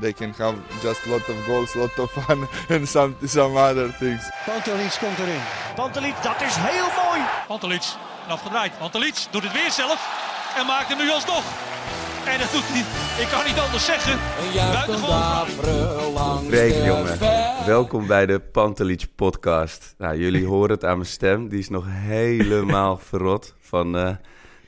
they can have just lot of goals, lot of fun, and some some other things. Pantelic komt erin. Pantelic, dat is heel mooi. Pantelic, afgedraaid. Pantelic doet het weer zelf en maakt hem nu alsnog. En dat doet hij, ik kan niet anders zeggen. Buitengewoon. Freek, jongen. Welkom bij de Pantelic podcast. Nou, jullie horen het aan mijn stem. Die is nog helemaal verrot van, eh,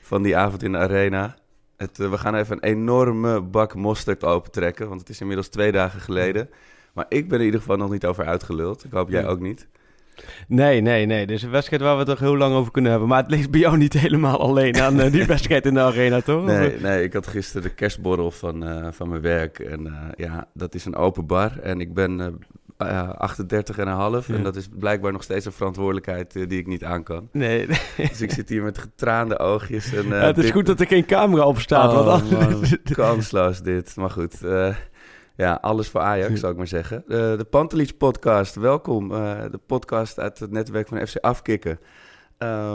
van die avond in de arena. Het, eh, we gaan even een enorme bak mosterd opentrekken, want het is inmiddels twee dagen geleden. Maar ik ben er in ieder geval nog niet over uitgeluld. Ik hoop jij ook niet. Nee, nee, nee. Dit is een wedstrijd waar we het toch heel lang over kunnen hebben. Maar het ligt bij jou niet helemaal alleen aan eh, die wedstrijd in de arena, toch? Nee, nee, ik had gisteren de kerstborrel van, eh, van mijn werk. En eh, ja, dat is een open bar. En ik ben eh, 38 en een half. En dat is blijkbaar nog steeds een verantwoordelijkheid eh, die ik niet aan kan. Nee, nee. Dus ik zit hier met getraande oogjes. En, eh, Ja, het is dit- goed dat er geen camera op staat. Oh, want anders- kansloos dit. Maar goed, ja, alles voor Ajax, zou ik maar zeggen. De Pantelich podcast, welkom. De podcast uit het netwerk van FC Afkikken.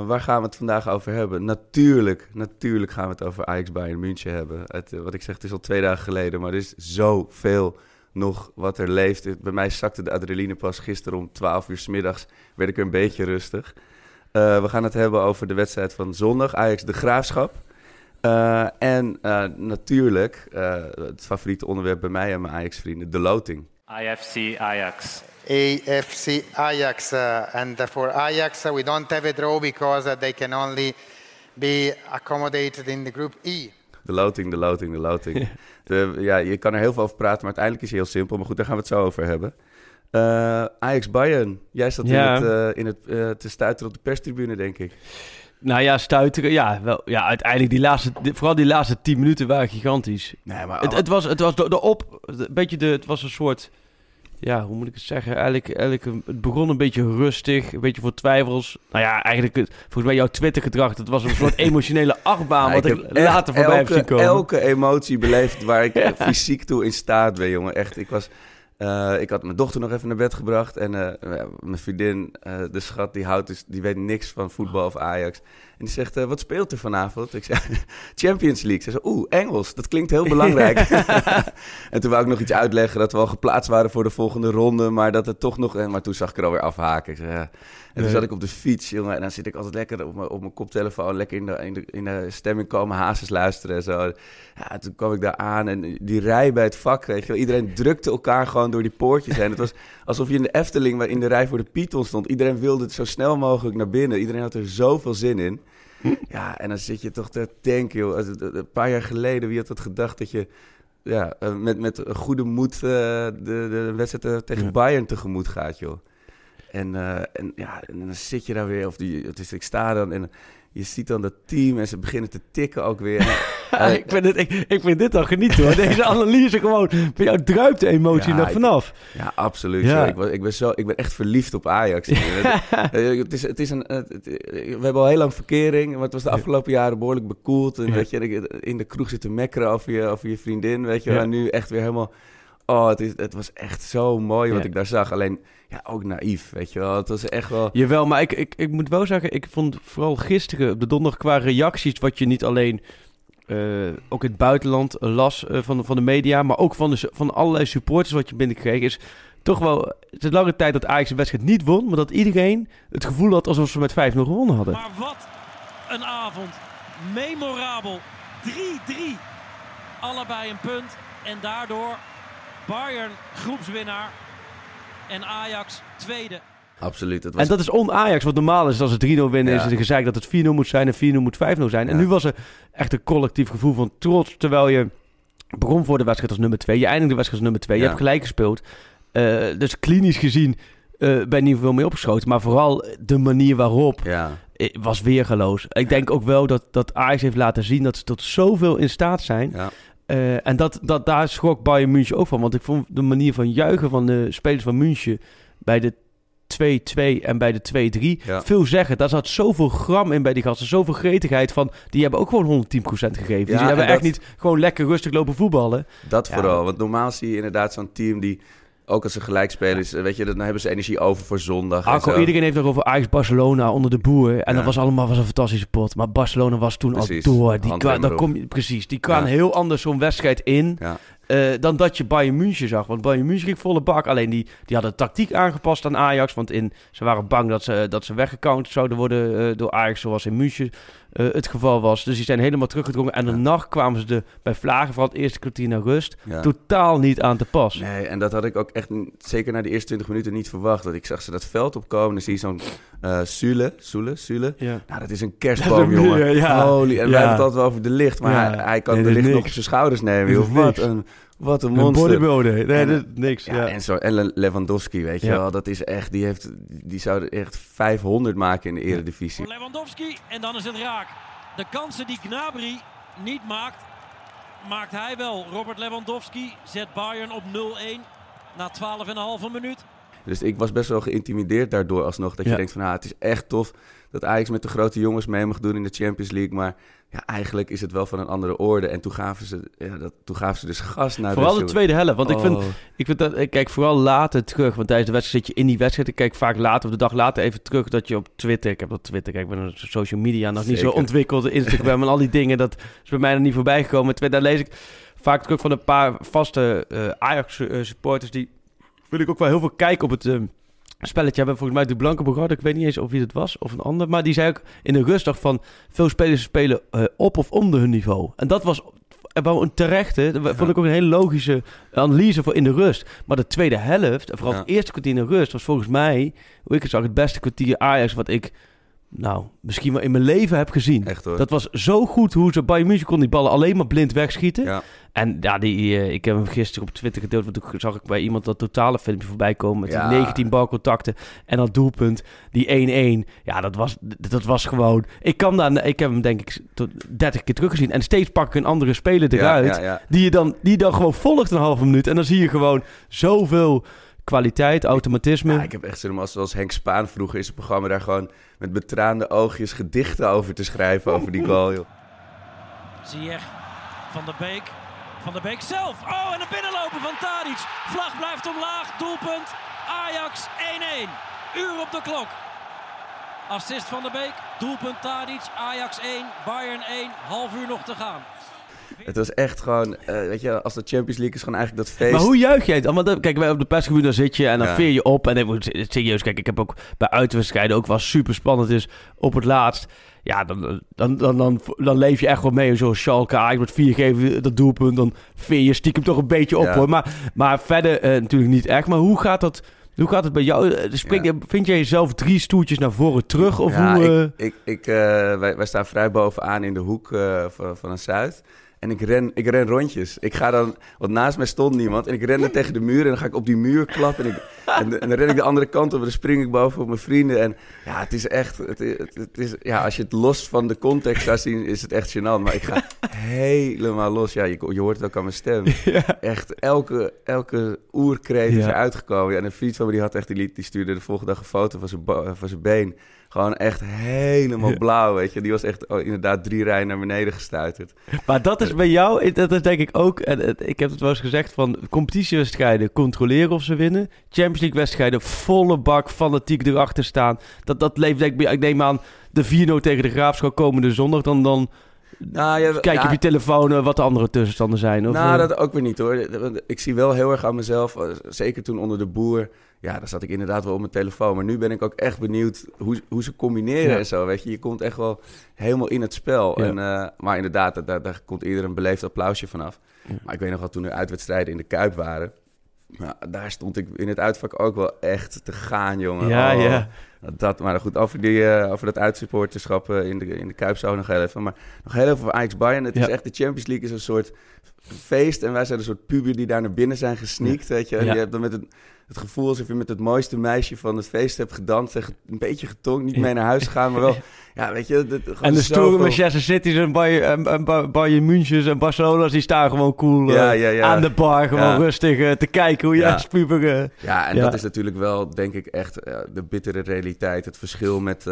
Waar gaan we het vandaag over hebben? Natuurlijk, natuurlijk gaan we het over Ajax Bayern München hebben. Het, wat ik zeg, het is al twee dagen geleden, maar er is zoveel nog wat er leeft. Bij mij zakte de adrenaline pas gisteren om 12 uur 's middags. Werd ik een beetje rustig. Eh, we gaan het hebben over de wedstrijd van zondag, Ajax de Graafschap. Eh, en eh, natuurlijk, eh, het favoriete onderwerp bij mij en mijn Ajax-vrienden, de loting. IFC Ajax. AFC Ajax, uh, and for Ajax uh, we don't have a draw because uh, they can only be accommodated in the group E. De loting, de loting, de loting. De- ja, je kan er heel veel over praten, maar uiteindelijk is hij heel simpel. Maar goed, daar gaan we het zo over hebben. Eh, Ajax-Bayern, jij zat Ja. in het, eh, in het eh, te stuiteren op de perstribune, denk ik. Nou ja, stuiteren. Ja, wel, ja uiteindelijk die laatste, vooral die laatste tien minuten waren gigantisch. Nee, maar Het, het was, het was de, de op, een beetje de, het was een soort, ja, hoe moet ik het zeggen? Eigenlijk, eigenlijk een- het begon een beetje rustig, een beetje voor twijfels. Nou ja, eigenlijk, het- volgens mij jouw Twitter-gedrag, dat was een soort emotionele achtbaan, wat ik, later voorbij heb elke, zien komen. elke emotie beleefd waar ik eh, fysiek toe in staat ben, jongen. Echt, ik was... eh, ik had mijn dochter nog even naar bed gebracht. En eh, mijn vriendin, eh, de schat, die, houdt dus, die weet niks van voetbal of Ajax. En die zegt, eh, wat speelt er vanavond? Ik zei, Champions League. Ze zei, oeh, Engels, dat klinkt heel belangrijk. en toen wou ik nog iets uitleggen dat we al geplaatst waren voor de volgende ronde. Maar dat het toch nog... en- Maar toen zag ik er alweer afhaken. Ik zei, ja. En toen zat ik op de fiets, jongen. En dan zit ik altijd lekker op mijn, op mijn koptelefoon, lekker in de, in, de, in de stemming komen, hazes luisteren en zo. Ja, toen kwam ik daar aan en die rij bij het vak, weet je wel. Iedereen drukte elkaar gewoon door die poortjes heen. Het was alsof je in de Efteling, waar in de rij voor de Python stond. Iedereen wilde het zo snel mogelijk naar binnen. Iedereen had er zoveel zin in. Ja, en dan zit je toch te denken, joh. Een paar jaar geleden, wie had dat gedacht dat je ja, eh, met, met goede moed eh, de, de wedstrijd eh, tegen Ja. Bayern tegemoet gaat, joh. En, en, ja, en dan zit je daar weer, of die, dus ik sta dan en je ziet dan dat team en ze beginnen te tikken ook weer. Ja, ik, vind het, ik, ik vind dit al genieten hoor. Deze analyse gewoon. Bij jou druipt de emotie Ja, nog ik- vanaf. Ja, absoluut. Ja. Ik, ik, ben zo, ik ben echt verliefd op Ajax. Eh, het is, het is een, eh, het- we hebben al heel lang verkering, maar het was de afgelopen jaren behoorlijk bekoeld. En Ja. weet je, in de kroeg zitten mekkeren over je, over je vriendin, weet je. En nu echt weer helemaal... Oh, het, is, het was echt zo mooi wat Ja. ik daar zag. Alleen, ja, ook naïef, weet je wel. Het was echt wel... Jawel, maar ik, ik, ik moet wel zeggen, ik vond vooral gisteren op de donderdag qua reacties, wat je niet alleen eh, ook in het buitenland las eh, van, de- van de media, maar ook van, de, van allerlei supporters wat je binnenkreeg, is toch wel, het is lange tijd dat Ajax de wedstrijd niet won, maar dat iedereen het gevoel had alsof ze met 5-0 gewonnen hadden. Maar wat een avond. Memorabel. 3-3. Allebei een punt. En daardoor Bayern groepswinnaar. En Ajax tweede. Absoluut. Het was... En dat is on-Ajax. Wat normaal is als het 3-0 winnen, Ja. is het gezegd dat het 4-0 moet zijn en 4-0 moet 5-0 zijn. En nu was er echt een collectief gevoel van trots, terwijl je begon voor de wedstrijd als nummer 2. Je eindigde de wedstrijd als nummer 2. Je hebt gelijk gespeeld. Eh, dus klinisch gezien eh ben je niet veel mee opgeschoten. Maar vooral de manier waarop Ja, eh, was weergeloos. Ik denk ook wel dat, dat Ajax heeft laten zien dat ze tot zoveel in staat zijn. Eh, en dat, dat, daar schrok Bayern München ook van. Want ik vond de manier van juichen van de spelers van München bij de 2-2 en bij de 2-3 Ja. veel zeggen. Daar zat zoveel gram in bij die gasten. Zoveel gretigheid van. Die hebben ook gewoon 110% gegeven. dus die hebben en echt niet gewoon lekker rustig lopen voetballen. Dat Ja. vooral. Want normaal zie je inderdaad zo'n team die... Ook als ze gelijk spelen, is, weet je, dan hebben ze energie over voor zondag. Arco, iedereen heeft nog over Ajax-Barcelona onder de boer. En Ja. dat was allemaal was een fantastische pot. Maar Barcelona was toen Precies. al door. Die Handrem kwa, dan erop. kom je, precies, die kwam Ja. heel anders zo'n wedstrijd in. Ja. eh, dan dat je Bayern München zag. Want Bayern München ging volle bak. Alleen die, die hadden tactiek aangepast aan Ajax. Want in, ze waren bang dat ze, dat ze weggecounterd zouden worden eh, door Ajax. Zoals in München eh, het geval was. Dus die zijn helemaal teruggedrongen. En Ja. daarna kwamen ze er bij Vlagen, vooral het eerste kwartier naar rust, Ja. totaal niet aan te pas. Nee, en dat had ik ook echt, zeker na de eerste 20 minuten, niet verwacht. Dat ik zag ze dat veld opkomen. Dan zie je zo'n eh Sule, Sule, Sule. Ja. Nou, dat is een kerstboom, is een jongen. Holy, en wij hebben het altijd wel over de licht. Maar hij, hij kan Nee, de licht nog op zijn schouders nemen, is Wat een, wat een Een monster. bodybuilder. Nee, En, dat niks. Ja, Ja, en, zo, en Le- Lewandowski, weet je Ja. wel. Dat is echt, die, heeft, die zou er echt 500 maken in de eredivisie. Voor Lewandowski en dan is het raak. De kansen die Gnabry niet maakt, maakt hij wel. Robert Lewandowski zet Bayern op 0-1 na 12,5 minuut. Dus ik was best wel geïntimideerd daardoor alsnog. Dat je denkt van, ah, het is echt tof dat Ajax met de grote jongens mee mag doen in de Champions League. Maar ja, eigenlijk is het wel van een andere orde. En toen gaven ze, ja, dat, toen gaven ze dus gas naar Vooral de tweede helft. Want ik vind, Oh. ik vind dat, ik kijk vooral later terug. Want tijdens de wedstrijd zit je in die wedstrijd. Ik kijk vaak later of de dag later even terug dat je op Twitter. Ik heb op Twitter, kijk, ik ben op social media nog niet zo ontwikkeld. Instagram en al die dingen. Dat is bij mij nog niet voorbij gekomen. Terwijl daar lees ik vaak terug van een paar vaste eh, Ajax eh, supporters. Die wil ik ook wel heel veel kijken op het. eh, Spelletje hebben volgens mij de Blanke Bogarde. Ik weet niet eens of wie het was of een ander. Maar die zei ook in de rustdag van veel spelers spelen eh, op of onder hun niveau. En dat was wel een terechte. Dat vond ik ook een hele logische analyse voor in de rust. Maar de tweede helft, en vooral Ja. het eerste kwartier in de rust, was volgens mij, hoe ik het zag, het beste kwartier Ajax wat ik, nou, misschien wel in mijn leven heb gezien. Echt hoor. Dat was zo goed hoe ze bij München kon die ballen alleen maar blind wegschieten. Ja. En ja, die, eh, ik heb hem gisteren op Twitter gedeeld. Want toen zag ik bij iemand dat totale filmpje voorbij komen. Met Ja. die 19 balcontacten. En dat doelpunt, die 1-1. Ja, dat was, dat was gewoon... Ik, kan daar, ik heb hem denk ik tot 30 keer teruggezien. En steeds pak ik een andere speler eruit. ja. Die je dan, die je dan gewoon volgt een halve minuut. En dan zie je gewoon zoveel kwaliteit, automatisme. Ja, ik heb echt zin om als, zoals Henk Spaan vroeger in zijn programma daar gewoon met betraande oogjes gedichten over te schrijven over die goal, joh. Ziyech, Van der Beek, Van der Beek zelf. Oh, en een binnenlopen van Tadic. Vlag blijft omlaag, doelpunt. Ajax 1-1. Uur op de klok. Assist van der Beek, doelpunt Tadic. Ajax 1, Bayern 1. Half uur nog te gaan. Het was echt gewoon, eh, weet je, als de Champions League is gewoon eigenlijk dat feest. Maar hoe juich jij het? Want kijk, wij op de persgebied dan zit je en dan Ja. veer je op. En ik moet serieus, kijk, ik heb ook bij uitwedstrijden ook wel super spannend is op het laatst. Ja, dan, dan, dan, dan, dan leef je echt wel mee. Zoals Schalke, Ajax met vier geven dat doelpunt. Dan veer je stiekem toch een beetje op Ja. hoor. Maar, maar verder eh, natuurlijk niet echt. Maar hoe gaat dat, hoe gaat het bij jou? Eh, Spring, Ja. Vind jij jezelf drie stoeltjes naar voren terug? Of ja, hoe... ik, ik, ik, wij, wij staan vrij bovenaan in de hoek van, van een Zuid. En ik ren, ik ren rondjes. Ik ga dan, want naast mij stond niemand. En ik ren dan tegen de muur en dan ga ik op die muur klappen. En, ik, en, en dan ren ik de andere kant op en dan spring ik boven op mijn vrienden. En ja, het is echt, het, het, het is, ja, als je het los van de context zou zien, is het echt gênant. Maar ik ga helemaal los. Ja, je, je hoort het ook aan mijn stem. Echt, elke, elke oerkreet is Ja. eruit gekomen. Ja, en een vriend van me die had echt, die, liet, die stuurde de volgende dag een foto van zijn, van zijn been. Gewoon echt helemaal blauw, weet je. Die was echt oh, inderdaad drie rijen naar beneden gestuiterd. Maar dat is bij jou, dat is denk ik ook, en het- ik heb het wel eens gezegd, van competitiewedstrijden controleren of ze winnen. Champions League wedstrijden volle bak, fanatiek erachter staan. Dat, dat leeft denk ik, ik neem aan, de 4-0 tegen de Graafschap komende zondag, dan, dan Nou, ja, kijk ja, op je telefoon eh, wat de andere tussenstanden zijn. Of, nou, eh, dat ook weer niet hoor. Ik zie wel heel erg aan mezelf, eh, zeker toen onder de boer. Ja, daar zat ik inderdaad wel op mijn telefoon. Maar nu ben ik ook echt benieuwd hoe, hoe ze combineren Ja. en zo. Weet je, je komt echt wel helemaal in het spel. Ja. En, eh, maar inderdaad, daar, daar komt ieder een beleefd applausje vanaf. Maar ik weet nog wel toen er uitwedstrijden in de Kuip waren. nou, daar stond ik in het uitvak ook wel echt te gaan, jongen. Ja, Oh, ja. Dat, maar goed, over, die, eh, over dat uitsupporterschap eh, in, de, in de Kuip zo nog heel even. Maar nog heel even voor Ajax Bayern. Het is echt, de Champions League is een soort feest. En wij zijn een soort puber die daar naar binnen zijn gesneakt, weet je. En je hebt dan met het, het gevoel alsof je met het mooiste meisje van het feest hebt gedanst. En een beetje getongd, niet mee naar huis gegaan, maar wel... Ja, weet je... dat- En de stoere Manchester City's en Bayern, en, en Ba- Bayern Münchens en Barcelona's, die staan gewoon cool Ja, eh, ja, ja. aan de bar. Gewoon rustig eh, te kijken hoe je Ja. eh, Ja, en dat is natuurlijk wel, denk ik, echt de bittere realiteit. Het verschil met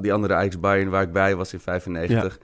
die andere Ajax Bayern waar ik bij was in 95.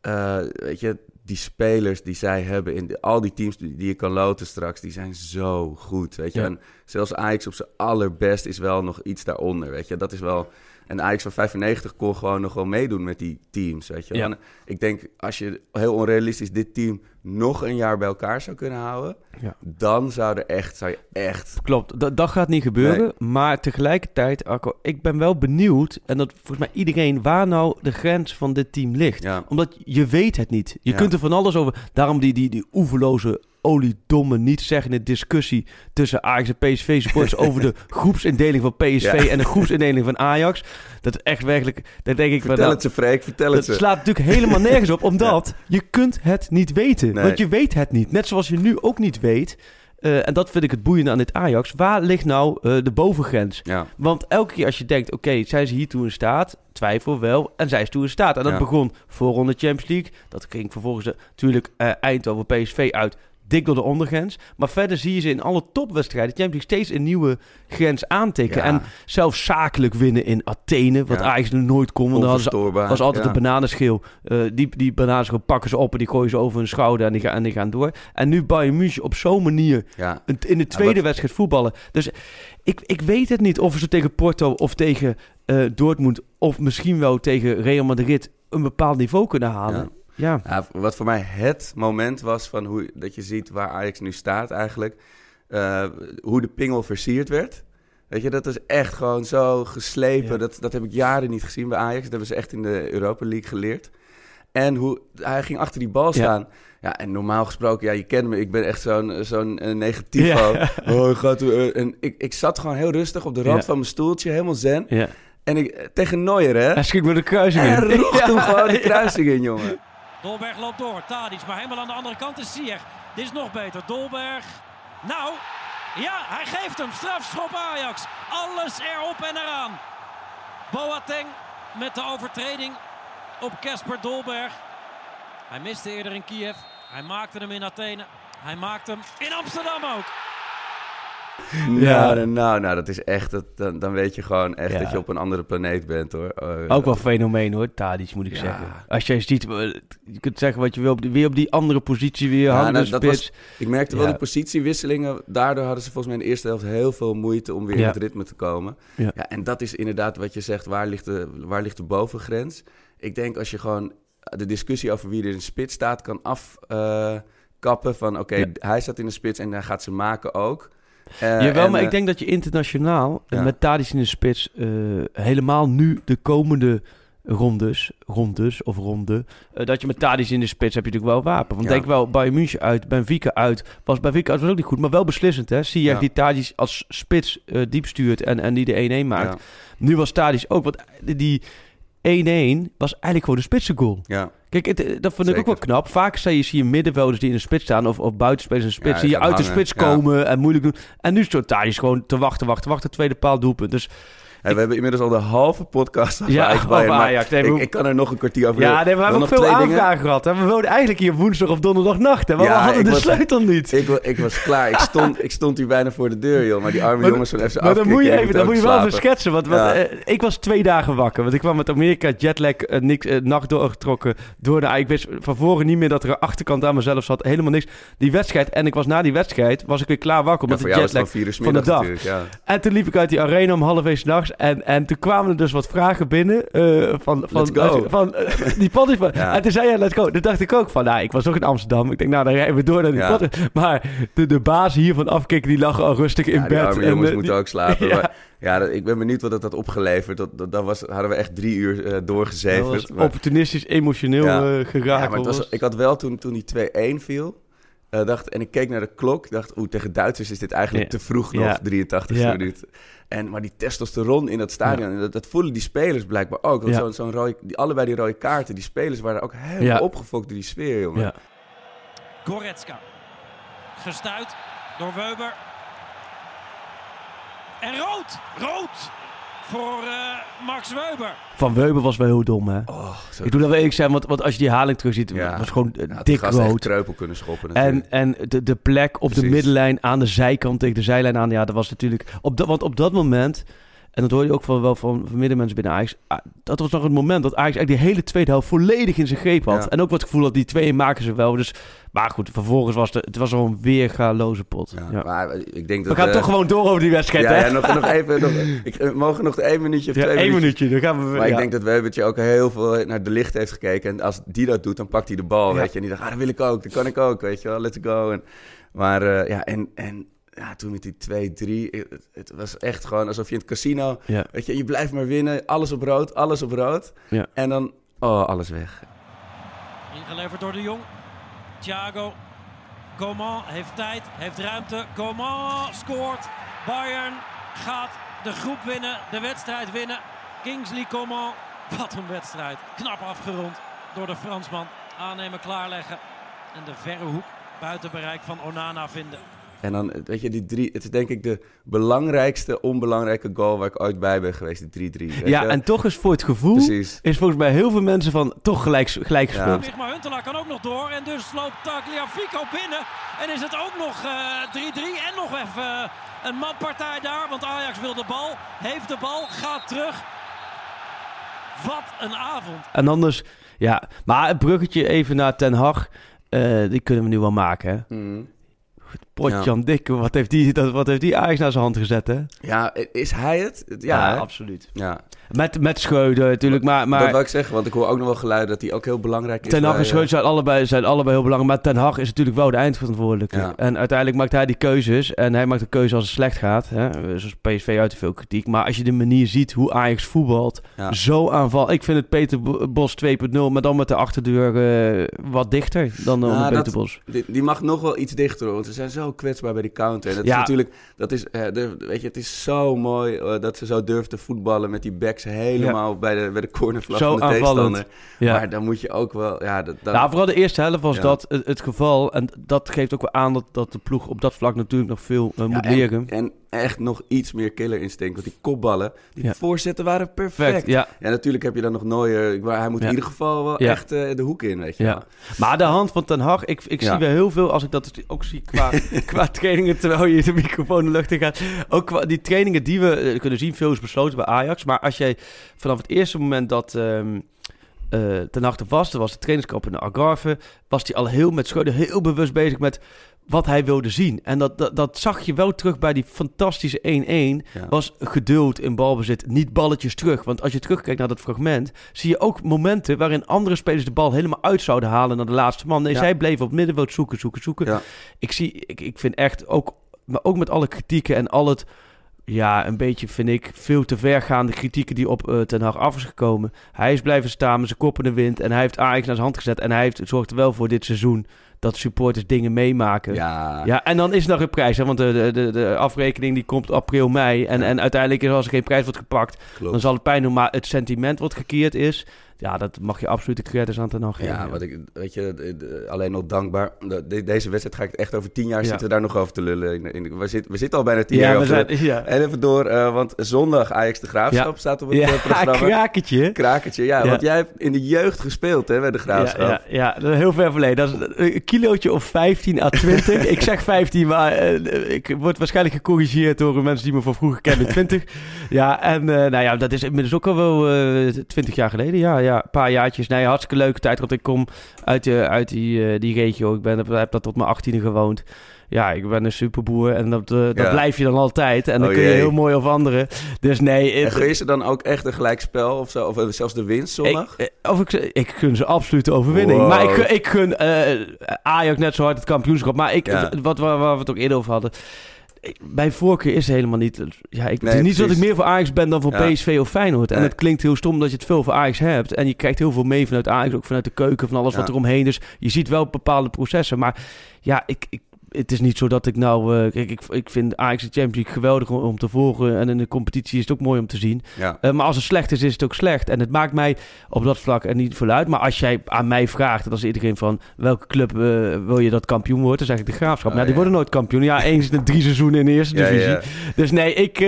Eh, weet je, die spelers die zij hebben in de- al die teams die, die je kan loten straks, die zijn zo goed, weet je. Ja. En zelfs Ajax op zijn allerbest is wel nog iets daaronder, weet je. Dat is wel... En Ajax van 95 kon gewoon nog wel meedoen met die teams, weet je. Ja. En ik denk, als je heel onrealistisch dit team nog een jaar bij elkaar zou kunnen houden... Ja. dan zou er echt, zou je echt Klopt, dat, dat gaat niet gebeuren. Maar tegelijkertijd, Arco, ik ben wel benieuwd... en dat volgens mij iedereen, waar nou de grens van dit team ligt. Ja. Omdat je weet het niet. Je Ja. kunt er van alles over... Daarom die, die, die oeverloze, oliedomme, niet zeggende discussie... tussen Ajax en PSV supporters... over de groepsindeling van PSV Ja. en de groepsindeling van Ajax. Dat is echt werkelijk... Dat denk ik, Vertel nou, het ze, Freek, vertel dat het ze. slaat natuurlijk helemaal nergens op, omdat je kunt het niet weten. Nee. Want je weet het niet. Net zoals je nu ook niet weet, eh, en dat vind ik het boeiende aan dit Ajax, waar ligt nou eh, de bovengrens? Ja, Want elke keer als je denkt, oké, zijn ze hiertoe in staat? Twijfel wel, en zij is toe in staat. En dat Ja. begon voorronde Champions League. Dat ging vervolgens eh, natuurlijk eh, Eindhoven PSV uit. Dik door de ondergrens. Maar verder zie je ze in alle topwedstrijden Champions League steeds een nieuwe grens aantikken. Ja. En zelfs zakelijk winnen in Athene. Wat Ja. Nog nooit kon. Want ze onverstoorbaar. was altijd ja. de bananenschil. Eh, die, die bananenschil pakken ze op en die gooien ze over hun schouder en die, gaan, en die gaan door. En nu Bayern München op zo'n manier een- in de tweede wat- wedstrijd voetballen. Dus ik, ik weet het niet of ze tegen Porto of tegen eh, Dortmund of misschien wel tegen Real Madrid een bepaald niveau kunnen halen. Ja. Wat voor mij het moment was van hoe dat je ziet waar Ajax nu staat eigenlijk. eh, hoe de pingel versierd werd. Weet je, dat is echt gewoon zo geslepen. Ja. Dat, dat heb ik jaren niet gezien bij Ajax. Dat hebben ze echt in de Europa League geleerd. En hoe hij ging achter die bal staan. Ja, en normaal gesproken, ja, je kent me. Ik ben echt zo'n zo'n eh. Ja. Oh, gaat, eh, en ik, ik zat gewoon heel rustig op de rand van mijn stoeltje, helemaal zen. En ik, tegen Neuer, hè? Hij schiet met de kruising En in. hem Ja. gewoon de kruising in, jongen. Dolberg loopt door. Tadic, maar helemaal aan de andere kant is Ziyech. Dit is nog beter. Dolberg. Nou, ja, hij geeft hem. Strafschop Ajax. Alles erop en eraan. Boateng met de overtreding op Casper Dolberg. Hij miste eerder in Kiev. Hij maakte hem in Athene. Hij maakt hem in Amsterdam ook. Ja. Nou, nou, nou, dat is echt, dat, dan, dan weet je gewoon echt Ja. dat je op een andere planeet bent, hoor. Eh, Ook wel fenomeen hoor, Tadic moet ik Ja. zeggen. Als jij ziet, eh, je kunt zeggen wat je wil, op die- weer op die andere positie weer Ja, hangen, nou. Ik merkte wel die positiewisselingen. Daardoor hadden ze volgens mij in de eerste helft heel veel moeite om weer in het ritme te komen. Ja. En dat is inderdaad wat je zegt, waar ligt de, waar ligt de bovengrens? Ik denk als je gewoon de discussie over wie er in de spits staat kan afkappen van oké, hij staat in de spits en hij gaat ze maken ook. Eh, Jawel, en, maar eh, ik denk dat je internationaal eh, Ja. met Tadic in de spits eh, helemaal nu de komende rondes, rondes of ronde, eh, dat je met Tadic in de spits heb je natuurlijk wel wapen. Want Ja. denk wel, Bayern München uit, Benfica uit, was Benfica uit was ook niet goed, maar wel beslissend hè. Zie je Ja. die als spits eh, diep stuurt en, en die de 1-1 maakt. ja, Nu was Tadic ook, want die 1-1 was eigenlijk gewoon de spitse goal. ja. Kijk, het, eh, dat vind ik ook wel knap. Vaak zie je, zie je middenvelders die in de spits staan of, of buitenspelers in de spits. Ja, zie je uit de spits ja. komen en moeilijk doen. En nu Thadis gewoon te wachten, wachten, wachten. Tweede paal doelpunt. Dus Hey, we hebben inmiddels al de halve podcast over Ja, Ajax over Bayern, maar Ajax. Nee, ik, kan er nog een kwartier over ja, nee, we hebben ook veel dingen. aanvragen gehad. Hè? We wilden eigenlijk hier woensdag of donderdagnacht. Hè? Maar Ja, we hadden de was- sleutel niet. Ik, ik was klaar. Ik stond, ik stond hier bijna voor de deur, joh. Maar die arme Maar- jongens van FC Maar dan moet je, even, dan moet je wel even schetsen. Want, eh, ik was twee dagen wakker. Want ik kwam met Amerika jetlag, eh, niks, eh, nacht doorgetrokken. Door de, ik wist van voren niet meer dat er een achterkant aan mezelf zat. Helemaal niks. Die wedstrijd. En ik was na die wedstrijd, was ik weer klaar wakker. Voor de jetlag van de dag. En toen liep ik uit die arena om half één s'nachts. En, en toen kwamen er dus wat vragen binnen. eh, van, van, Let's go. van eh, die van- Ja. En toen zei hij, let's go. Toen dacht ik ook van, nou, ik was ook in Amsterdam. Ik denk, nou, dan rijden we door naar die Ja. Maar de, de baas hier van Afkikken, die lag al rustig in Ja, bed. arme En, jongens eh, moeten ook slapen. Ja. Maar, ja, ik ben benieuwd wat dat had opgeleverd. Dat, dat, dat was, hadden we echt drie uur eh Dat doorgezeverd. was Maar- opportunistisch, emotioneel Ja. eh, geraakt. maar was, ik had wel toen, toen die 2-1 viel... Eh, dacht, en ik keek naar de klok. dacht, oeh, tegen Duitsers is dit eigenlijk Ja. te vroeg nog, Ja. 83 Ja. En, maar die testosteron in dat stadion, en dat, dat voelen die spelers blijkbaar ook. Want Ja. zo'n zo'n rode, die, allebei die rode kaarten, die spelers waren ook helemaal Ja. opgefokt door die sfeer, jongen. Ja. Goretzka. Gestuit door Weber. En rood! Rood! Voor eh, Max Weber. Van Weber was wel heel dom, hè? Oh, zo, Ik doe dat wel eerlijk zijn, want, want als je die haling terugziet, Ja. was gewoon eh, ja, dik rood. kreupel kunnen schoppen natuurlijk. En, en de, de plek op de middenlijn aan de zijkant tegen de zijlijn aan, ja, dat was natuurlijk... Op dat, want op dat moment, en dat hoor je ook van, wel van, van middenmensen binnen Ajax, ah, dat was nog het moment dat Ajax eigenlijk die hele tweede helft volledig in zijn greep had. Ja. En ook wat gevoel dat die twee maken ze wel. Dus, maar goed, vervolgens was het, het was al een weergaloze pot. ja, Ja. Maar ik denk We dat... gaan eh, toch gewoon door over die wedstrijd, ja, hè? ja, nog, nog even. Nog, ik, we mogen nog één minuutje of twee één minuutje, dan gaan we... Maar ik denk dat Webertje ook heel veel naar de licht heeft gekeken. En als die dat doet, dan pakt hij de bal, weet je. En die dacht, ah, dat wil ik ook, dat kan ik ook, weet je wel. Let's go. En, maar eh, ja, en, en ja, toen met die 2-3, het, het was echt gewoon alsof je in het casino... Ja. Weet je, je blijft maar winnen, alles op rood, alles op rood. Ja. En dan, oh, alles weg. Ingeleverd door de Jong. Thiago. Coman heeft tijd, heeft ruimte. Coman scoort. Bayern gaat de groep winnen, de wedstrijd winnen. Kingsley Coman. Wat een wedstrijd. Knap afgerond door de Fransman. Aannemen, klaarleggen. En de verre hoek buiten bereik van Onana vinden. En dan, weet je, die drie... Het is denk ik de belangrijkste, onbelangrijke goal waar ik ooit bij ben geweest, die 3-3. weet Ja, je. en toch is voor het gevoel, Precies. is volgens mij heel veel mensen van toch gelijk, gelijk Ja. gespeeld. Ligt maar Huntelaar kan ook nog door. En dus loopt Tagliafico binnen. En is het ook nog eh, 3-3. en nog even eh, een matpartij daar. Want Ajax wil de bal. Heeft de bal. Gaat terug. Wat een avond. En anders, ja. Maar het bruggetje even naar Ten Hag, eh, die kunnen we nu wel maken, hè? Mhm. Potjan Dikke, wat heeft die, dat, wat heeft die Ajax naar zijn hand gezet, hè? Ja, is hij het? Ja, absoluut. ja. Met, met Schreuder natuurlijk, maar, dat maar wil ik zeggen, want ik hoor ook nog wel geluiden dat hij ook heel belangrijk is. Ten Hag en Schreuder eh, zijn allebei, zijn allebei heel belangrijk. Maar Ten Hag is natuurlijk wel de eindverantwoordelijke. Ja. En uiteindelijk maakt hij die keuzes. En hij maakt de keuze als het slecht gaat. Hè? Zoals PSV uit te veel kritiek. Maar als je de manier ziet hoe Ajax voetbalt. Ja. Zo aanval. Ik vind het Peter Bo- Bos 2.0. Maar dan met de achterdeur eh, wat dichter dan, dan Nou, Peter dat- Bos. Die, die mag nog wel iets dichter, hoor, want ze zijn zo kwetsbaar bij die counter. En dat Ja. is natuurlijk, dat is, eh, de, weet je, het is zo mooi eh, dat ze zo durven te voetballen met die backs helemaal bij de, bij de cornervlag Zo van de aanvallend. tegenstander. Ja. Maar dan moet je ook wel, ja, dat, dan, Nou, vooral de eerste helft was dat het, het geval. En dat geeft ook wel aan dat, dat de ploeg op dat vlak natuurlijk nog veel eh, moet en- leren. En, echt nog iets meer killer instinct, want die kopballen, die Ja. voorzetten waren perfect. Ja. Ja, natuurlijk heb je dan nog Neuer, maar hij moet Ja. in ieder geval wel echt eh, de hoek in, weet je Ja. wel. Maar de hand van Ten Hag, ik, ik zie wel heel veel, als ik dat ook zie qua, qua trainingen, terwijl je de microfoon de lucht in gaat. Ook qua die trainingen die we eh, kunnen zien, veel is besloten bij Ajax. Maar als jij vanaf het eerste moment dat ehm eh Ten Hag er was, er was de trainingskamp in de Algarve, was hij al heel met Schreuder heel bewust bezig met wat hij wilde zien. En dat, dat, dat zag je wel terug bij die fantastische 1-1. Ja. Was geduld in balbezit, niet balletjes terug. Want als je terugkijkt naar dat fragment, zie je ook momenten waarin andere spelers de bal helemaal uit zouden halen naar de laatste man. Nee, Ja. zij bleven op middenveld zoeken, zoeken, zoeken. Ja. Ik zie, ik, ik vind echt ook, maar ook met alle kritieken en al het, ja, een beetje vind ik veel te vergaande kritieken die op eh, Ten Hag af is gekomen. Hij is blijven staan met zijn kop in de wind en hij heeft Ajax naar zijn hand gezet en hij heeft, zorgt er wel voor dit seizoen dat supporters dingen meemaken. Ja, Ja, en dan is er nog een prijs, hè, want de, de, de, afrekening die komt april, mei. En, Ja. en uiteindelijk, is als er geen prijs wordt gepakt, klopt. dan zal het pijn doen. Maar het sentiment wat gekeerd is, ja, dat mag je absoluut de credits aan ten geven. Ja, wat ik, weet je, alleen nog dankbaar. De- de- deze wedstrijd ga ik echt over tien jaar Ja. zitten we daar nog over te lullen. In, in, we, zitten, we zitten al bijna tien ja, jaar over. zijn, ja. En even door, eh, want zondag Ajax de Graafschap staat op het Ja, eh, programma. krakertje. Krakertje, ja, Ja. want jij hebt in de jeugd gespeeld hè, bij de Graafschap. Ja, ja, heel ver verleden. Dat is kilootje of 15 à 20. ik zeg 15, maar eh, ik word waarschijnlijk gecorrigeerd door mensen die me van vroeger kennen. 20. Ja, en eh, nou ja, dat is inmiddels ook al wel eh 20 jaar geleden. Ja, ja, een paar jaartjes. Nee, hartstikke leuke tijd. Want ik kom uit, eh, uit die, eh, die regio. Ik ben, heb, daar tot mijn 18e gewoond. Ja, ik ben een superboer en dat, eh, dat Ja. blijf je dan altijd. En dan Oh kun je jee. heel mooi over anderen. Dus nee, En het- gun ze dan ook echt een gelijkspel of, zo, of eh, zelfs de winst zondag? ik, eh, of ik, ik gun ze absoluut de overwinning. Wow. Maar ik, ik gun eh, Ajax net zo hard het kampioenschap. Maar ik, Ja. wat, waar, waar we het ook eerder over hadden. mijn voorkeur is helemaal niet... Ja, ik, Nee, het is niet zo dat ik meer voor Ajax ben dan voor Ja. PSV of Feyenoord. En Nee. het klinkt heel stom dat je het veel voor Ajax hebt. En je krijgt heel veel mee vanuit Ajax, ook vanuit de keuken, van alles wat Ja. er omheen is. Je ziet wel bepaalde processen. Maar ja, ik... ik het is niet zo dat ik nou... eh, kijk, ik, ik vind Ajax de Champions League geweldig om, om te volgen. En in de competitie is het ook mooi om te zien. Ja. Eh, maar als het slecht is, is het ook slecht. En het maakt mij op dat vlak er niet veel uit. Maar als jij aan mij vraagt, en dan is iedereen van... welke club eh, wil je dat kampioen wordt? Dan zeg ik de Graafschap. Oh, nou, die ja. worden nooit kampioen. Ja, eens in drie seizoenen in de eerste divisie. Dus nee, ik...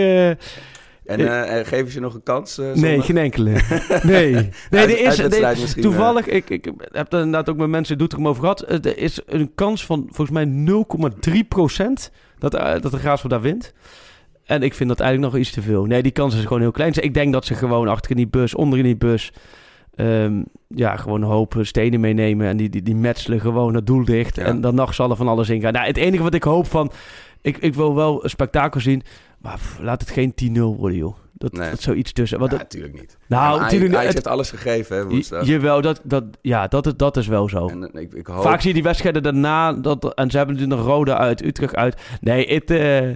eh, En eh, eh, geven ze nog een kans? eh, nee, geen enkele. Nee. Nee, Uit- er is... er- misschien, toevallig, ik, ik heb er inderdaad ook met mensen in Doetinchem over gehad. Eh, Er is een kans van volgens mij 0,3 procent dat, eh, dat de Graafschap daar wint. En ik vind dat eigenlijk nog iets te veel. Nee, die kans is gewoon heel klein. Dus ik denk dat ze gewoon achter in die bus, onder in die bus... ehm, ja, gewoon een hoop stenen meenemen. En die, die, die metselen gewoon het doel dicht. Ja. En dan nacht zal er van alles in gaan. Nou, het enige wat ik hoop van... Ik, ik wil wel een spektakel zien. Maar pff, laat het geen 10-0 worden, joh. Dat, Nee. dat zoiets tussen. Want Ja, natuurlijk niet. Nou, natuurlijk niet. Het- heeft alles gegeven, hè, woensdag. Jawel, dat, dat, ja, dat, is, dat is wel zo. En eh, ik, ik hoop... Vaak zie je die wedstrijden daarna, dat, en ze hebben natuurlijk nog Rode uit, Utrecht uit. Nee, het, eh,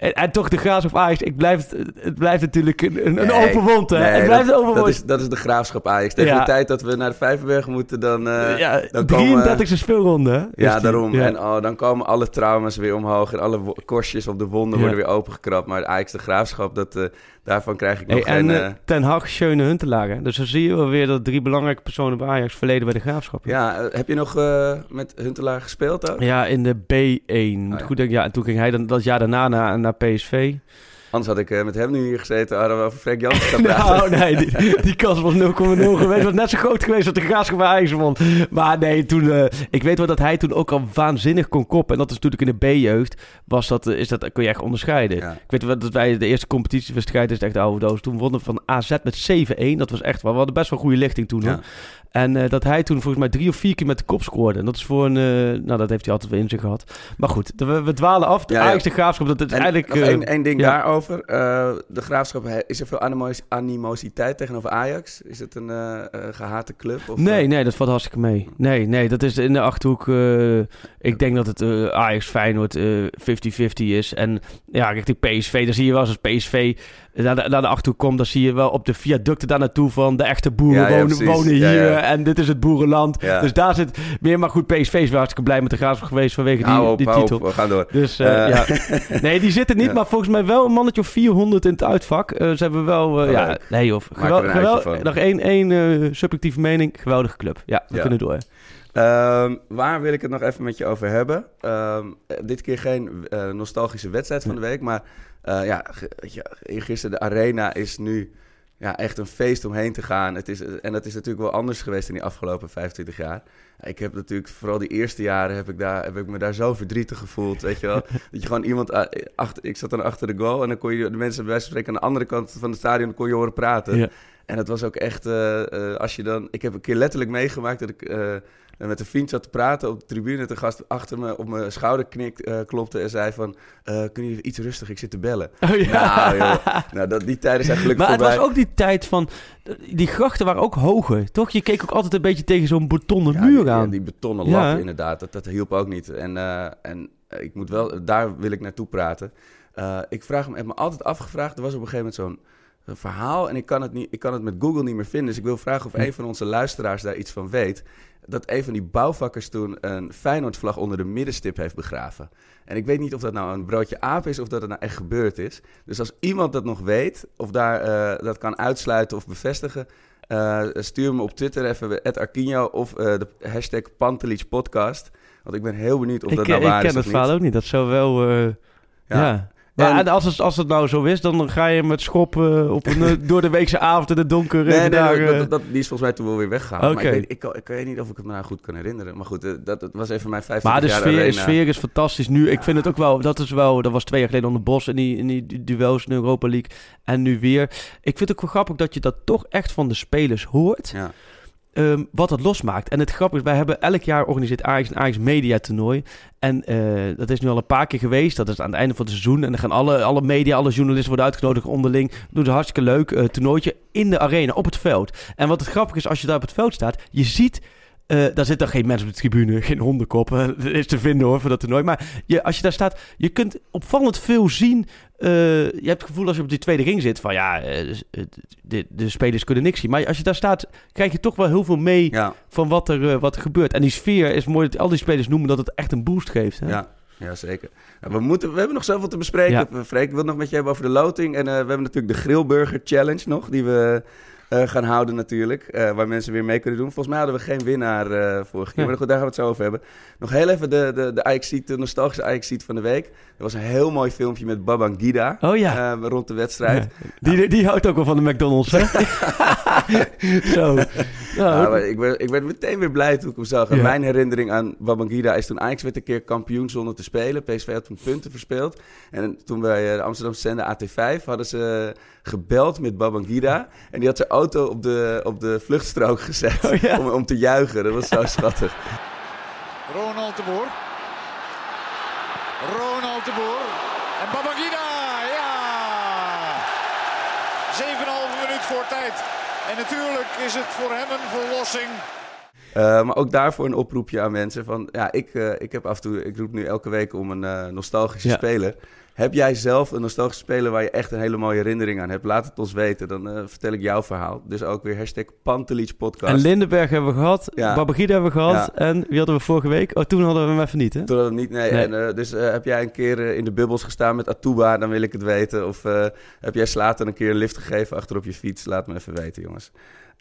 en, en toch de Graas of Ajax, ik blijf, het- blijft natuurlijk een, een, Nee, open wond, hè. nee, het blijft dat, een open dat is, dat is de graafschap Ajax. Tegen Ja. de tijd dat we naar de Vijverberg moeten, dan... eh, ja, dan komen- 33e speelronde, Ja, die. daarom. Ja. En oh, dan komen alle trauma's weer omhoog en alle korstjes op de wonden worden weer opengekrapt. Maar Ajax de graafschap, dat, eh, daarvan krijg ik nog en geen... eh, eh, Ten Hag, Schöne Huntelaar. Dus dan zie je wel weer dat drie belangrijke personen bij Ajax verleden bij de Graafschap. ja, eh, heb je nog met Huntelaar gespeeld ook? Ja, in de B1. Moet ja. Goed ja, en toen ging hij dan dat jaar daarna naar, naar PSV. Anders had ik eh, met hem nu hier gezeten, hadden we over Frank Jansen gaan praten. Nou, nee, die, die kans was 0,0 geweest. Was net zo groot geweest dat de Graafschap bij. Maar nee, toen... eh, ik weet wel dat hij toen ook al waanzinnig kon koppen. En dat is natuurlijk in de B-jeugd. Was dat, eh, is dat, kun je echt onderscheiden. Ja. Ik weet wel dat wij de eerste competitiewedstrijd is echt de oude doos. Toen wonnen we van AZ met 7-1. Dat was echt wel... We hadden best wel goede lichting toen. Ja. En dat hij toen volgens mij drie of vier keer met de kop scoorde. En dat is voor een... nou, dat heeft hij altijd wel in zich gehad. Maar goed, we, we dwalen af. De Ja. Ajax de Graafschap, dat is En eigenlijk... nog één, één ding ja. Eh, de Graafschap, is er veel animos- animositeit tegenover Ajax? Is het een eh, eh, gehate club? Of, Nee, nee, dat valt hartstikke mee. Nee, nee, dat is in de Achterhoek. ik denk dat het Ajax Feyenoord eh 50-50 is. En ja, richting PSV, daar zie je wel eens als PSV naar de, naar de Achterhoek komt... dan zie je wel op de viaducten daar naartoe van... de echte boeren Ja, ja, wonen, hier ja. en dit is het boerenland. Ja. Dus daar zit meer... Maar goed, PSV is wel hartstikke blij met de Graafschap geweest vanwege die, op, die titel. op, we gaan door. Dus eh, Eh, ja. Nee, die zitten niet, Ja. maar volgens mij wel een mannetje of 400 in het uitvak. Eh, ze hebben wel... ja, nee joh. er Gewel, een uitje gewel- van. nog één, één eh, subjectieve mening. Geweldige club. Ja, we Ja. kunnen door. Ehm, waar wil ik het nog even met je over hebben? Ehm, eh, dit keer geen eh, nostalgische wedstrijd van de week, maar eh, ja, gisteren de arena is nu ja, echt een feest om heen te gaan. Het is, en dat is natuurlijk wel anders geweest in die afgelopen 25 jaar. Ik heb natuurlijk, vooral die eerste jaren, heb ik, daar, heb ik me daar zo verdrietig gevoeld, weet je wel. dat je gewoon iemand, a- achter, ik zat dan achter de goal en dan kon je de mensen bij wijze van spreken aan de andere kant van het stadion kon je horen praten. Ja. En het was ook echt, eh, eh, als je dan... Ik heb een keer letterlijk meegemaakt dat ik eh, met een vriend zat te praten op de tribune. De gast achter me op mijn schouder knik, eh, klopte en zei van... eh kun je iets rustig, ik zit te bellen. Oh, ja. Nou joh, nou, dat, die tijden zijn gelukkig Maar het was ook die tijd van... Die grachten waren ook hoger, toch? Je keek ook altijd een beetje tegen zo'n betonnen Ja, muur die, aan. Ja, die betonnen Ja, lat inderdaad, dat, dat hielp ook niet. En, en ik moet wel, daar wil ik naartoe praten. Ik vraag me, heb me altijd afgevraagd, er was op een gegeven moment zo'n eh, verhaal en ik kan, het niet, ik kan het met Google niet meer vinden. Dus ik wil vragen of een van onze luisteraars daar iets van weet. Dat een van die bouwvakkers toen een Feyenoord-vlag onder de middenstip heeft begraven. En ik weet niet of dat nou een broodje aap is of dat het nou echt gebeurd is. Dus als iemand dat nog weet, of daar eh, dat kan uitsluiten of bevestigen... eh, stuur me op Twitter even Arquinho of eh, de hashtag Pantelich podcast. Want ik ben heel benieuwd of dat nou waar ik ken is het verhaal ook niet. Dat zou wel... ja. Ja. Maar En- als, het, als het nou zo is, dan ga je met schop eh, op een eh, door de weekse avond in de donker Nee, nee, daar... dat, dat, dat- die is volgens mij toen wel weer weggehaald. Maar Oké. ik weet, ik, ik weet niet of ik het me nou goed kan herinneren. Maar goed, eh, dat, dat was even mijn 15 Maar de jaar sfeer, de sfeer is fantastisch nu. Ik vind het ook wel, dat is wel, dat was twee jaar geleden onder Bos in die, in die duels in de Europa League. En nu weer. Ik vind het ook wel grappig dat je dat toch echt van de spelers hoort. Ja. Ehm, wat het losmaakt. En het grappige is, wij hebben elk jaar organiseert Ajax een Ajax Media toernooi. En eh, dat is nu al een paar keer geweest. Dat is aan het einde van het seizoen. En dan gaan alle, alle media, alle journalisten worden uitgenodigd onderling. Doen ze hartstikke leuk. eh toernooitje in de arena, op het veld. En wat het grappige is, als je daar op het veld staat, je ziet Eh, daar zitten geen mensen op de tribune, geen hondenkoppen. Dat is te vinden hoor, voor dat toernooi. Maar je, als je daar staat, je kunt opvallend veel zien. Eh, je hebt het gevoel als je op die tweede ring zit van ja, eh, de, de, spelers kunnen niks zien. Maar als je daar staat, krijg je toch wel heel veel mee van wat er, wat er gebeurt. En die sfeer is mooi dat al die spelers noemen dat het echt een boost geeft. Hè? Ja. Ja, zeker. we, moeten, we hebben nog zoveel te bespreken. Ja. Freek, ik wil nog met je hebben over de loting. En we hebben natuurlijk de Grillburger Challenge nog, die we uh, gaan houden natuurlijk. Uh, waar mensen weer mee kunnen doen. Volgens mij hadden we geen winnaar uh, vorige keer. Maar goed, daar gaan we het zo over hebben. Nog heel even de, de, de ajax de nostalgische ajax van de week. Er was een heel mooi filmpje met Babangida. Oh ja. rond de wedstrijd. Die, die houdt ook wel van de McDonald's, hè? zo. Nou, ik, werd, ik werd meteen weer blij toen ik hem zag. En mijn herinnering aan Babangida is toen Ajax werd een keer kampioen zonder te spelen. PSV had toen punten verspeeld. En toen bij de Amsterdamse zender AT5 hadden ze gebeld met Babangida. En die had zijn auto op de, op de vluchtstrook gezet oh, om, om te juichen. Dat was zo schattig. Ronald de Boer. Ronald de Boer. En Babangida, ja! 7,5 minuut voor tijd. En natuurlijk is het voor hem een verlossing. Uh, maar ook daarvoor een oproepje aan mensen van... Ja, ik, uh, ik heb af en toe... Ik roep nu elke week om een uh, nostalgische ja. speler. Heb jij zelf een nostalgische speler waar je echt een hele mooie herinnering aan hebt? Laat het ons weten, dan vertel ik jouw verhaal. Dus ook weer hashtag Pantelich podcast. En Lindenberg hebben we gehad, ja. Babagida hebben we gehad. Ja. En wie hadden we vorige week? Oh, toen hadden we hem even niet, hè? Toen hadden we hem niet, nee. nee. En, dus heb jij een keer in de bubbels gestaan met Atuba, dan wil ik het weten. Of heb jij Slater een keer een lift gegeven achter op je fiets? Laat me even weten, jongens.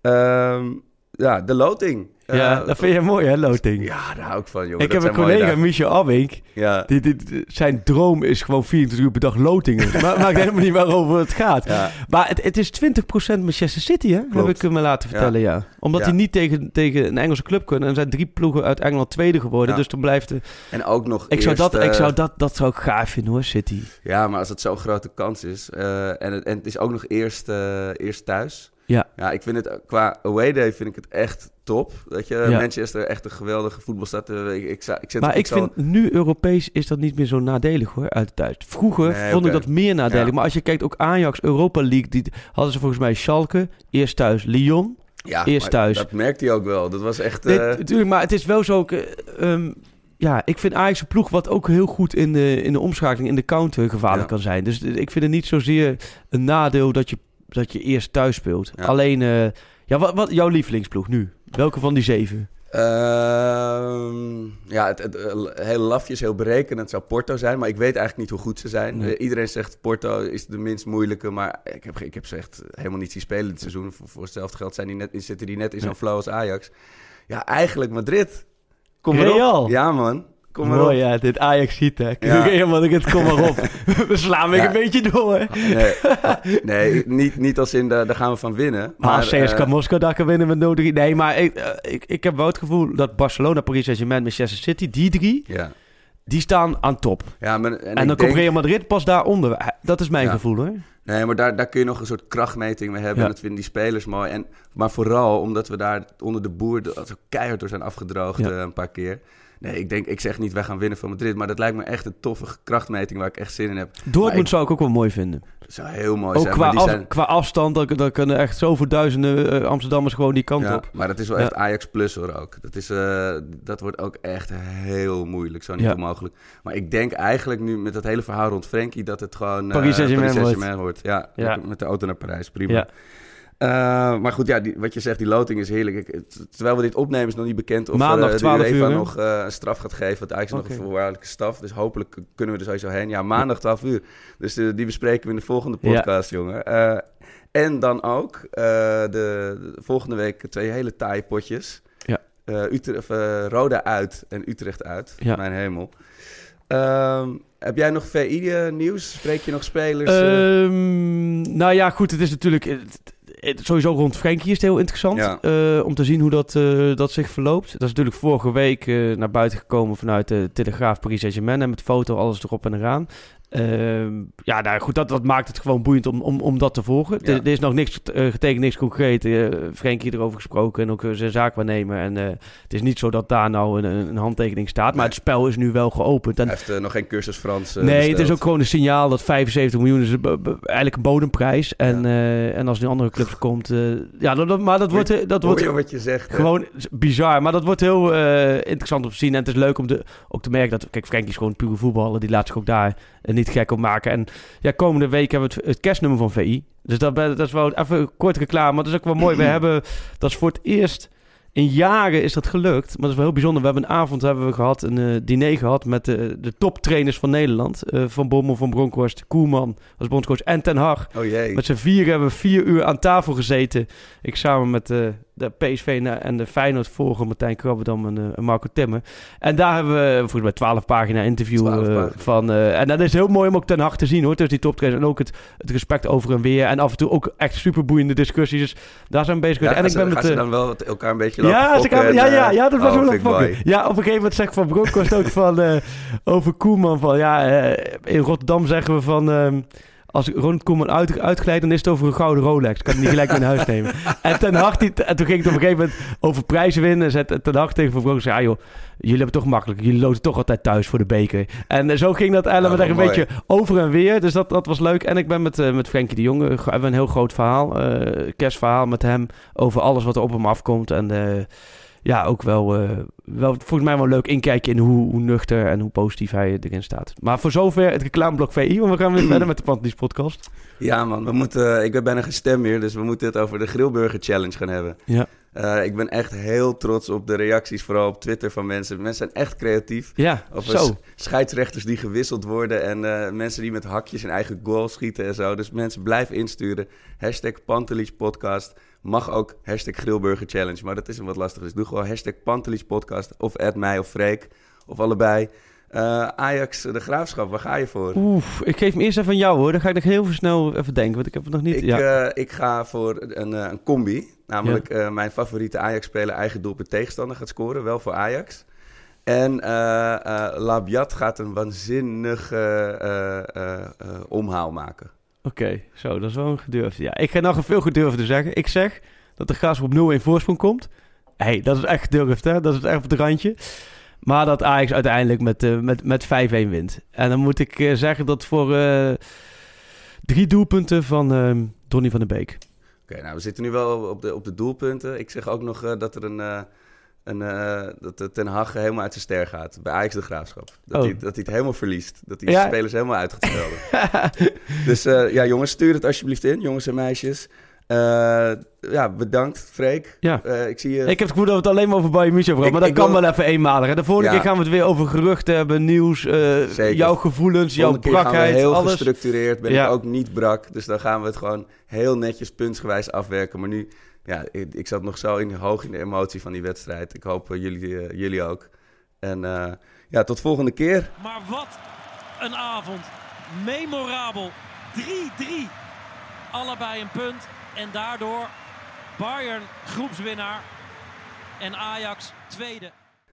Um, ja, de loting. Ja, uh, dat vind je mooi, hè, loting? Ja, daar hou ik van, jongen. Ik heb een collega, Michel Abink. Ja. Die, die, zijn droom is gewoon 24 uur per dag lotingen. maar maakt helemaal niet waarover het gaat. Ja. Maar het, het is 20% Manchester City, hè? Klopt. Heb ik me laten vertellen, ja. ja. Omdat hij niet tegen, tegen een Engelse club kunnen. En er zijn drie ploegen uit Engeland tweede geworden. Dus dan blijft de... En ook nog ik zou dat, Ik zou dat, dat zou ik gaaf vinden, hoor, City. Ja, maar als het zo'n grote kans is. Uh, en, het, en het is ook nog eerst, uh, eerst thuis. Ja. ja, ik vind het qua away day vind ik het echt top. Dat je ja. Manchester echt een geweldige voetbalstad. Ik, ik, ik zit maar ik vind nu Europees is dat niet meer zo nadelig hoor, uit thuis. Vroeger nee, vond okay. ik dat meer nadelig. Ja. Maar als je kijkt ook Ajax, Europa League, die hadden ze volgens mij Schalke, eerst thuis Lyon. Ja, eerst thuis. dat merkte hij ook wel. Dat was echt... Nee, uh... Natuurlijk, maar het is wel zo... Uh, um, ja, ik vind Ajax een ploeg wat ook heel goed in de, in de omschakeling, in de counter gevaarlijk kan zijn. Dus ik vind het niet zozeer een nadeel dat je dat je eerst thuis speelt. Ja. Alleen, uh, ja, wat, wat jouw lievelingsploeg nu? Welke van die zeven? Uh, ja, het, het, het, heel lafjes, heel berekenend zou Porto zijn. Maar ik weet eigenlijk niet hoe goed ze zijn. Nee. Uh, iedereen zegt Porto is de minst moeilijke. Maar ik heb, ik heb ze echt helemaal niet zien spelen dit seizoen. Voor, voor hetzelfde geld zijn die net, zitten die net in zo'n flow als Ajax. Ja, eigenlijk Madrid. Kom Real. Erop. Ja, man. Kom maar Mooi, ja, dit Ajax ziet, hè. Ja. Helemaal, ik het kom maar op. We slaan weer ja. een beetje door. Nee, nee niet, niet als in, de, daar gaan we van winnen. Maar, maar CSKA uh, Moskou, daar kan winnen met nodig. Nee, maar ik, uh, ik, ik heb wel het gevoel dat Barcelona, Paris Saint-Germain, Manchester City, die drie... Ja. Die staan aan top. Ja, maar, en, en dan komt Real Madrid pas daaronder. Dat is mijn ja. gevoel, hoor. Nee, maar daar, daar kun je nog een soort krachtmeting mee hebben. Ja. En dat vinden die spelers mooi. En, maar vooral omdat we daar onder de boer zo keihard door zijn afgedroogd ja. uh, een paar keer. Nee, ik denk, ik zeg niet wij gaan winnen van Madrid, maar dat lijkt me echt een toffe krachtmeting waar ik echt zin in heb. Dortmund ik, zou ik ook wel mooi vinden. Dat zou heel mooi ook zijn. Qua, af, zijn... qua afstand, dan, dan kunnen echt zoveel duizenden uh, Amsterdammers gewoon die kant ja, op. Maar dat is wel echt Ajax plus hoor ook. Dat, is, uh, dat wordt ook echt heel moeilijk, zo niet ja. onmogelijk. Maar ik denk eigenlijk nu met dat hele verhaal rond Frenkie dat het gewoon uh, Paris Saint-Germain wordt. ja, met de auto naar Parijs, prima. Uh, maar goed, ja, die, wat je zegt, die loting is heerlijk. Ik, terwijl we dit opnemen is nog niet bekend of Maandag, uh, de UEFA uur, nog uh, een straf gaat geven. Want eigenlijk is okay. nog een voorwaardelijke staf. Dus hopelijk kunnen we er sowieso heen. Ja, maandag 12 uur. Dus die bespreken we in de volgende podcast, ja. jongen. en dan ook de, de, volgende week twee hele taaie potjes. Ja. Utrecht, Roda uit en Utrecht uit. Ja. Mijn hemel. Um, heb jij nog VI-nieuws? Spreek je nog spelers? Um, nou ja, goed, het is natuurlijk... Het, sowieso rond Frenkie is het heel interessant ja. uh, om te zien hoe dat, uh, dat zich verloopt. Dat is natuurlijk vorige week uh, naar buiten gekomen vanuit de Telegraaf Paris Saint-Germain. En met foto, alles erop en eraan. Ehm, ja, nou goed, dat, dat maakt het gewoon boeiend om, om, om dat te volgen. Ja. Er, er is nog niks eh, getekend, niks concreet. Uh, Frenkie erover gesproken en ook uh, zijn zaakwaarnemer. En uh, het is niet zo dat daar nou een, een handtekening staat. Maar Nee. het spel is nu wel geopend. En, Hij heeft eh, nog geen cursus Frans eh, nee, het is ook gewoon een signaal dat 75 miljoen is eigenlijk een bodemprijs. En, eh, en als nu andere clubs komt... eh, ja, dat, maar dat wordt, eh, dat wordt je wat je zegt? hè? gewoon bizar. Maar dat wordt heel eh, interessant om te zien. En het is leuk om de, ook te merken dat... Kijk, Frenkie is gewoon pure voetballer. Die laat zich ook daar eh, niet gek op maken. En ja, komende week hebben we het, het kerstnummer van VI. Dus dat, dat is wel even kort reclame. Maar dat is ook wel mooi. We hebben... Dat is voor het eerst... In jaren is dat gelukt. Maar dat is wel heel bijzonder. We hebben een avond hebben we gehad, een eh, diner gehad met de, de toptrainers van Nederland. Eh, van Bommel, Van Bronckhorst, Koeman als bondscoach en Ten Hag. Oh jee. Met z'n vier hebben we vier uur aan tafel gezeten. Ik samen met eh, de PSV en de Feyenoord volger Martijn Krabbedam en, eh, en Marco Timmer. En daar hebben we volgens mij 12 pagina interview 12 eh, van. eh, en dat is heel mooi om ook ten Hag te zien hoor. Dus die toptrainers en ook het, het respect over en weer. En af en toe ook echt super boeiende discussies. Dus daar zijn we bezig. Ja, en ik ben met ze eh, dan wel elkaar een beetje lopen ja, fokken en, ja, eh, ja, ja, dat was oh, wel ik mooi. Ja, op een gegeven moment zegt Van Bronckhorst ook van, eh, over Koeman van, ja, eh, in Rotterdam zeggen we van, ehm, als Ronald Koeman uit, uitglijdt, dan is het over een gouden Rolex. Kan hij niet gelijk mee naar huis nemen. En, ten Hag, die, en toen ging het op een gegeven moment over prijzen winnen. En zet Ten Hag tegen Van Bronckhorst, ja joh, jullie hebben het toch makkelijk. Jullie loten toch altijd thuis voor de beker. En eh, zo ging dat allemaal daar een beetje over en weer. Dus dat, dat was leuk. En ik ben met, eh, met Frenkie de Jong, eh, hebben we een heel groot verhaal, eh, kerstverhaal met hem, over alles wat er op hem afkomt. En ja, ook wel, eh, wel volgens mij wel een leuk inkijkje in hoe, hoe nuchter en hoe positief hij erin staat. Maar voor zover het reclameblok VI, want we gaan weer verder met de Pantelis podcast. Ja man, we moeten, ik ben bijna geen stem meer, dus we moeten het over de Grillburger Challenge gaan hebben. Ja. Eh, ik ben echt heel trots op de reacties, vooral op Twitter van mensen. Mensen zijn echt creatief. Ja, Over zo. scheidsrechters die gewisseld worden en eh, mensen die met hakjes hun eigen goal schieten en zo. Dus mensen blijven insturen. Hashtag Pantelis Podcast. Mag ook hashtag Grillburger Challenge, maar dat is een wat lastig. Dus doe gewoon hashtag Pantelis Podcast of add mij of Freek of allebei. Eh, Ajax, de Graafschap, waar ga je voor? Oef, ik geef hem eerst even aan jou hoor. Dan ga ik nog heel snel even denken, want ik heb het nog niet... Ik, ja. eh, ik ga voor een, eh, een combi. Namelijk eh, mijn favoriete Ajax-speler eigen doelpunt tegenstander gaat scoren. Wel voor Ajax. En eh eh, Labiat gaat een waanzinnige eh, eh, eh, omhaal maken. Oké, zo, dat is wel een gedurfde. Ja, ik ga nog een veel gedurfde zeggen. Ik zeg dat de Graafschap op 0-1 voorsprong komt. Hey, dat is echt gedurfd, hè? Dat is echt op het randje. Maar dat Ajax uiteindelijk met, eh, met, met 5-1 wint. En dan moet ik eh, zeggen dat voor eh, drie doelpunten van ehm Donny van der Beek. Oké, nou we zitten nu wel op de, op de doelpunten. Ik zeg ook nog dat er een... eh, een eh, dat de Ten Hag helemaal uit zijn ster gaat. Bij Ajax de Graafschap. Dat, Oh. hij, dat hij het helemaal verliest. Dat hij Ja. de spelers helemaal uit gaat dus eh, ja, jongens, stuur het alsjeblieft in, jongens en meisjes. Eh, ja, bedankt, Freek. Ja. Eh, ik zie je... Ik heb het gevoel dat we het alleen maar over Bayern München hebben Maar dat kan wil- wel even eenmalig. hè. De volgende Ja. keer gaan we het weer over geruchten hebben, nieuws, eh, Zeker. jouw gevoelens, jouw Volgende brakheid, heel alles. gestructureerd. Ben Ja. ik ook niet brak. Dus dan gaan we het gewoon heel netjes puntsgewijs afwerken. Maar nu, ja, ik, ik zat nog zo in, hoog in de emotie van die wedstrijd. Ik hoop eh, jullie, eh, jullie ook. En eh, ja, tot volgende keer. Maar wat een avond. Memorabel. 3-3. Allebei een punt. En daardoor Bayern groepswinnaar. En Ajax tweede.